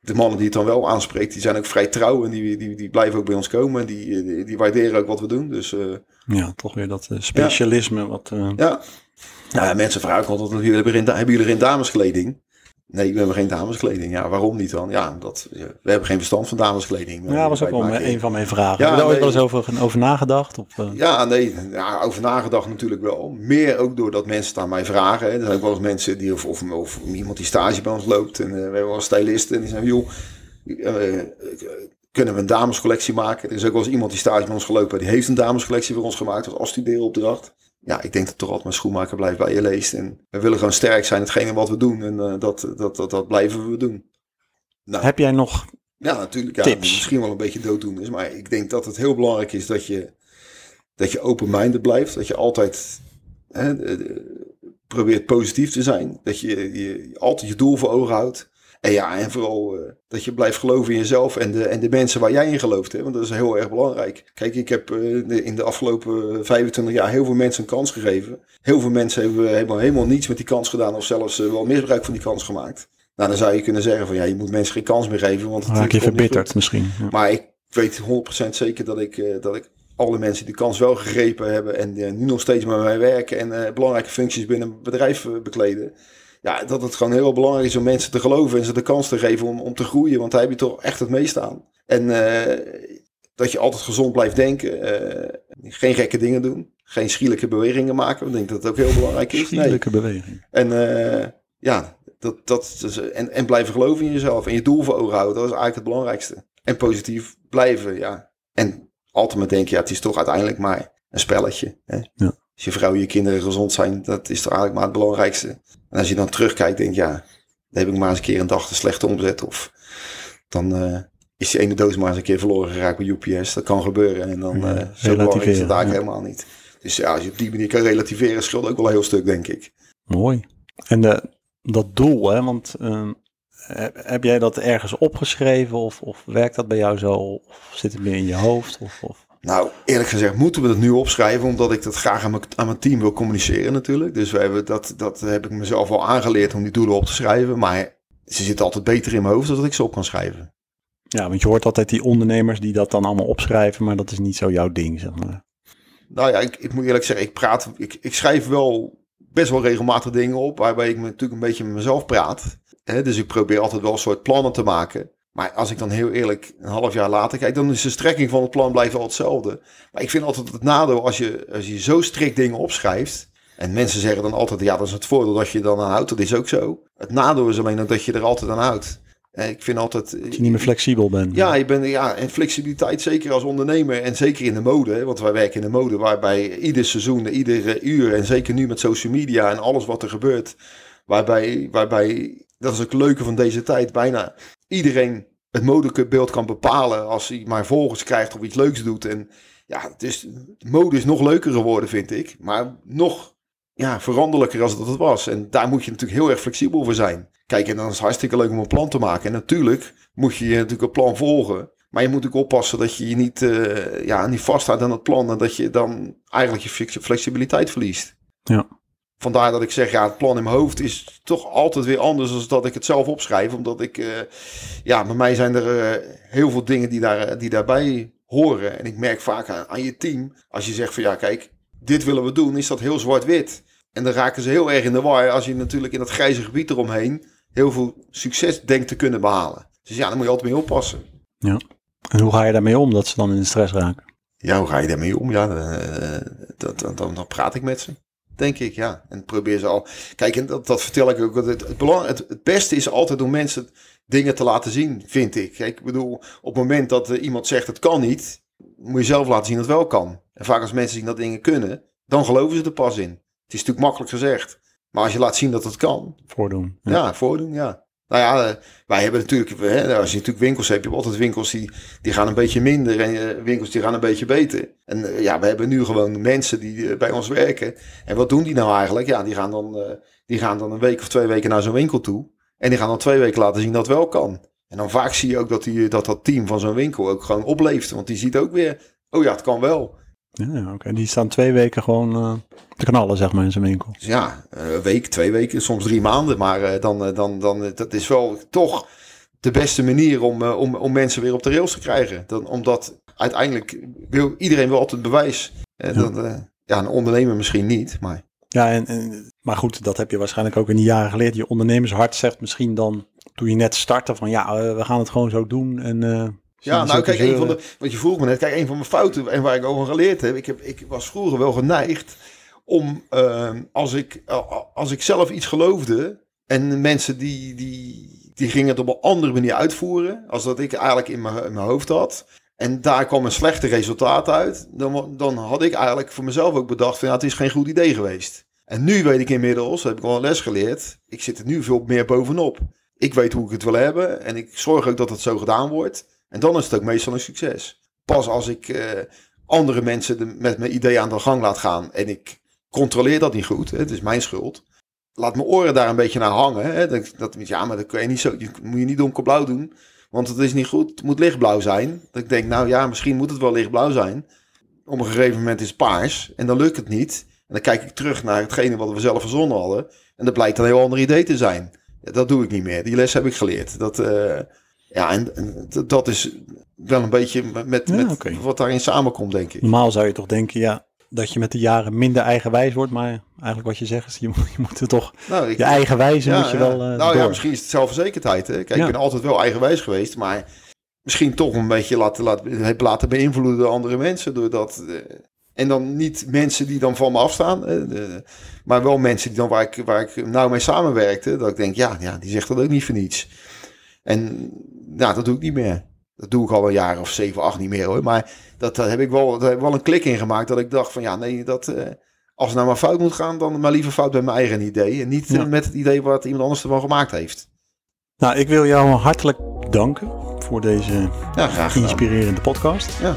de mannen die het dan wel aanspreekt, die zijn ook vrij trouw en die, die, die blijven ook bij ons komen. Die, die, die waarderen ook wat we doen. Dus, ja, toch weer dat specialisme. Ja. Wat, ja. Nou ja, mensen vragen altijd, hebben jullie, erin, hebben jullie erin dameskleding? Nee, we hebben geen dameskleding. Ja, waarom niet dan? Ja, dat, we hebben geen verstand van dameskleding. Ja, dat was ook wel een van mijn vragen. Ja, heb je daar wel eens over, over nagedacht? Of, uh... Ja, nee, ja, over nagedacht natuurlijk wel. Meer ook doordat mensen het aan mij vragen. Hè. Er zijn ook wel eens mensen die, of, of, of iemand die stage bij ons loopt. En uh, we hebben wel stylisten en die zeggen, joh, uh, kunnen we een damescollectie maken? Er is ook wel eens iemand die stage bij ons gelopen, die heeft een damescollectie voor ons gemaakt als afstudeeropdracht ja, ik denk dat toch altijd mijn schoenmaker blijft bij je leest. En we willen gewoon sterk zijn, hetgene wat we doen. En uh, dat, dat, dat, dat blijven we doen. Nou, Heb jij nog Ja, natuurlijk. Ja, tips? Misschien wel een beetje dooddoen is. Maar ik denk dat het heel belangrijk is dat je, dat je open-minded blijft. Dat je altijd hè, probeert positief te zijn. Dat je, je altijd je doel voor ogen houdt. En ja, en vooral uh, dat je blijft geloven in jezelf en de, en de mensen waar jij in gelooft. Hè? Want dat is heel erg belangrijk. Kijk, ik heb uh, in de afgelopen 25 jaar heel veel mensen een kans gegeven. Heel veel mensen hebben, hebben helemaal niets met die kans gedaan of zelfs uh, wel misbruik van die kans gemaakt. Nou, dan zou je kunnen zeggen van ja, je moet mensen geen kans meer geven. Want het Raak je verbitterd misschien. Ja. Maar ik weet 100% zeker dat ik, dat ik alle mensen die kans wel gegrepen hebben en nu nog steeds met mij werken en belangrijke functies binnen een bedrijf bekleden ja, dat het gewoon heel belangrijk is om mensen te geloven en ze de kans te geven om, om te groeien. Want daar heb je toch echt het meest aan. En uh, dat je altijd gezond blijft denken. Uh, geen gekke dingen doen. Geen schielijke bewegingen maken. Ik denk dat dat ook heel belangrijk is. Schielijke nee. beweging. En uh, ja, dat, dat, en, en blijven geloven in jezelf. En je doel voor ogen houden. Dat is eigenlijk het belangrijkste. En positief blijven, ja. En altijd maar denken, ja, het is toch uiteindelijk maar een spelletje. Hè? Ja. Als je vrouw en je kinderen gezond zijn, dat is toch eigenlijk maar het belangrijkste. En als je dan terugkijkt, denk je, ja, dan heb ik maar eens een keer een dag te slechte omzet. Of dan uh, is die ene doos maar eens een keer verloren geraakt bij UPS. Dat kan gebeuren. En dan uh, zo belangrijk is het eigenlijk helemaal niet. Dus ja, als je op die manier kan relativeren, scheelt ook wel een heel stuk, denk ik. Mooi. En de, dat doel, hè, want uh, heb jij dat ergens opgeschreven of, of werkt dat bij jou zo? Of zit het meer in je hoofd? Of, of? Nou, eerlijk gezegd moeten we dat nu opschrijven, omdat ik dat graag aan mijn, aan mijn team wil communiceren natuurlijk. Dus we hebben dat, dat heb ik mezelf al aangeleerd om die doelen op te schrijven. Maar ze zitten altijd beter in mijn hoofd dan dat ik ze op kan schrijven. Ja, want je hoort altijd die ondernemers die dat dan allemaal opschrijven, maar dat is niet zo jouw ding, zeg maar. Nou ja, ik, ik moet eerlijk zeggen, ik praat, ik, ik schrijf wel best wel regelmatig dingen op, waarbij ik natuurlijk een beetje met mezelf praat. dus ik probeer altijd wel een soort plannen te maken. Maar als ik dan heel eerlijk een half jaar later kijk, dan is de strekking van het plan blijft al hetzelfde. Maar ik vind altijd het nadeel als je, als je zo strikt dingen opschrijft. En mensen zeggen dan altijd, ja, dat is het voordeel dat je dan aan houdt. Dat is ook zo. Het nadeel is alleen dat je er altijd aan houdt. Ik vind altijd... Dat je niet meer flexibel bent. Ja, je bent, ja, en flexibiliteit zeker als ondernemer en zeker in de mode. Want wij werken in de mode waarbij ieder seizoen, iedere uur en zeker nu met social media en alles wat er gebeurt. Waarbij, waarbij dat is ook het leuke van deze tijd, bijna iedereen het modebeeld kan bepalen als hij maar volgers krijgt of iets leuks doet. En ja, het is, mode is nog leuker geworden, vind ik. Maar nog ja, veranderlijker als dat het was. En daar moet je natuurlijk heel erg flexibel voor zijn. Kijk, en dan is het hartstikke leuk om een plan te maken. En natuurlijk moet je natuurlijk een plan volgen. Maar je moet ook oppassen dat je je niet, uh, ja, niet vasthoudt aan het plan. En dat je dan eigenlijk je flexibiliteit verliest. Ja vandaar dat ik zeg, ja, het plan in mijn hoofd is toch altijd weer anders dan dat ik het zelf opschrijf. Omdat ik, uh, ja, bij mij zijn er uh, heel veel dingen die, daar, die daarbij horen. En ik merk vaak aan, aan, je team, als je zegt van ja, kijk, dit willen we doen, is dat heel zwart-wit. En dan raken ze heel erg in de war als je natuurlijk in dat grijze gebied eromheen heel veel succes denkt te kunnen behalen. Dus ja, dan moet je altijd mee oppassen. Ja. En hoe ga je daarmee om dat ze dan in de stress raken? Ja, hoe ga je daarmee om? Ja, dat, dan, dan, dan praat ik met ze. Denk ik, ja. En probeer ze al. Kijk, en dat, dat vertel ik ook. Het, het, belang, het, het, beste is altijd om mensen dingen te laten zien, vind ik. Kijk, ik bedoel, op het moment dat uh, iemand zegt het kan niet, moet je zelf laten zien dat het wel kan. En vaak als mensen zien dat dingen kunnen, dan geloven ze er pas in. Het is natuurlijk makkelijk gezegd. Maar als je laat zien dat het kan. Voordoen. Ja, ja voordoen, ja. Nou ja, eh, wij hebben natuurlijk, hè, als je natuurlijk winkels hebt, je hebt altijd winkels die, die gaan een beetje minder en uh, winkels die gaan een beetje beter. En uh, ja, we hebben nu gewoon mensen die bij ons werken. En wat doen die nou eigenlijk? Ja, die gaan dan, die gaan dan een week of twee weken naar zo'n winkel toe. En die gaan dan twee weken laten zien dat wel kan. En dan vaak zie je ook dat die, dat, dat team van zo'n winkel ook gewoon opleeft. Want die ziet ook weer, oh ja, het kan wel. Ja, oké. Die staan twee weken gewoon uh, te knallen, zeg maar, in zijn winkel. Ja, een week, twee weken, soms drie maanden. Maar uh, dan, dan, dan, dat is wel toch de beste manier om, om, om mensen weer op de rails te krijgen. Dan, omdat uiteindelijk wil iedereen wel altijd bewijs. Ja. Dan, ja, een ondernemer misschien niet, maar Ja, en, en, maar goed, dat heb je waarschijnlijk ook in die jaren geleerd. Je ondernemershart zegt misschien dan, toen je net startte, van ja, eh, we gaan het gewoon zo doen. En, ja, nou kijk, een van de, wat je vroeg me net, kijk, een van mijn fouten en waar ik over geleerd heb, ik, heb, ik was vroeger wel geneigd om, uh, als, ik, als ik zelf iets geloofde en mensen die, die, die gingen het op een andere manier uitvoeren, als dat ik eigenlijk in mijn, in mijn hoofd had, en daar kwam een slechte resultaat uit, dan, dan had ik eigenlijk voor mezelf ook bedacht van ja, het is geen goed idee geweest. En nu weet ik inmiddels, heb ik al een les geleerd, ik zit er nu veel meer bovenop. Ik weet hoe ik het wil hebben en ik zorg ook dat het zo gedaan wordt. En dan is het ook meestal een succes. Pas als ik uh, andere mensen de, met mijn idee aan de gang laat gaan en ik controleer dat niet goed, het is mijn schuld. Laat mijn oren daar een beetje naar hangen. Hè, dat, dat, ja, maar dat kun je niet zo, moet je niet donkerblauw doen. Want het is niet goed, het moet lichtblauw zijn. Dat ik denk, nou ja, misschien moet het wel lichtblauw zijn. Op een gegeven moment is het paars en dan lukt het niet. En dan kijk ik terug naar hetgene wat we zelf verzonnen hadden. En dat blijkt een heel ander idee te zijn. dat doe ik niet meer. Die les heb ik geleerd. Dat, uh, ja, en, en, dat is wel een beetje met, ja, met okay. wat daarin samenkomt, denk ik. Normaal zou je toch denken, ja, dat je met de jaren minder eigenwijs wordt. Maar eigenlijk wat je zegt is, je, je moet er toch nou, ik, je eigen wijze moet je wel uh, Nou ja, misschien is het zelfverzekerdheid. Hè? Kijk, ik ben altijd wel eigenwijs geweest, maar misschien toch een beetje laten, laten, laten beïnvloeden door andere mensen. Doordat, uh, en dan niet mensen die dan van me afstaan, uh, maar wel mensen die dan waar ik, waar ik nou mee samenwerkte. Dat ik denk, ja, ja, die zegt dat ook niet voor niets. En nou, dat doe ik niet meer. Dat doe ik al een jaar of zeven, acht niet meer hoor. Maar dat, dat heb ik wel, daar heb ik wel een klik in gemaakt. Dat ik dacht van ja, nee, dat, uh, als het nou maar fout moet gaan, dan maar liever fout bij mijn eigen idee. En niet ja. met het idee wat iemand anders ervan gemaakt heeft. Nou, ik wil jou hartelijk danken voor deze ja, inspirerende podcast. Ja.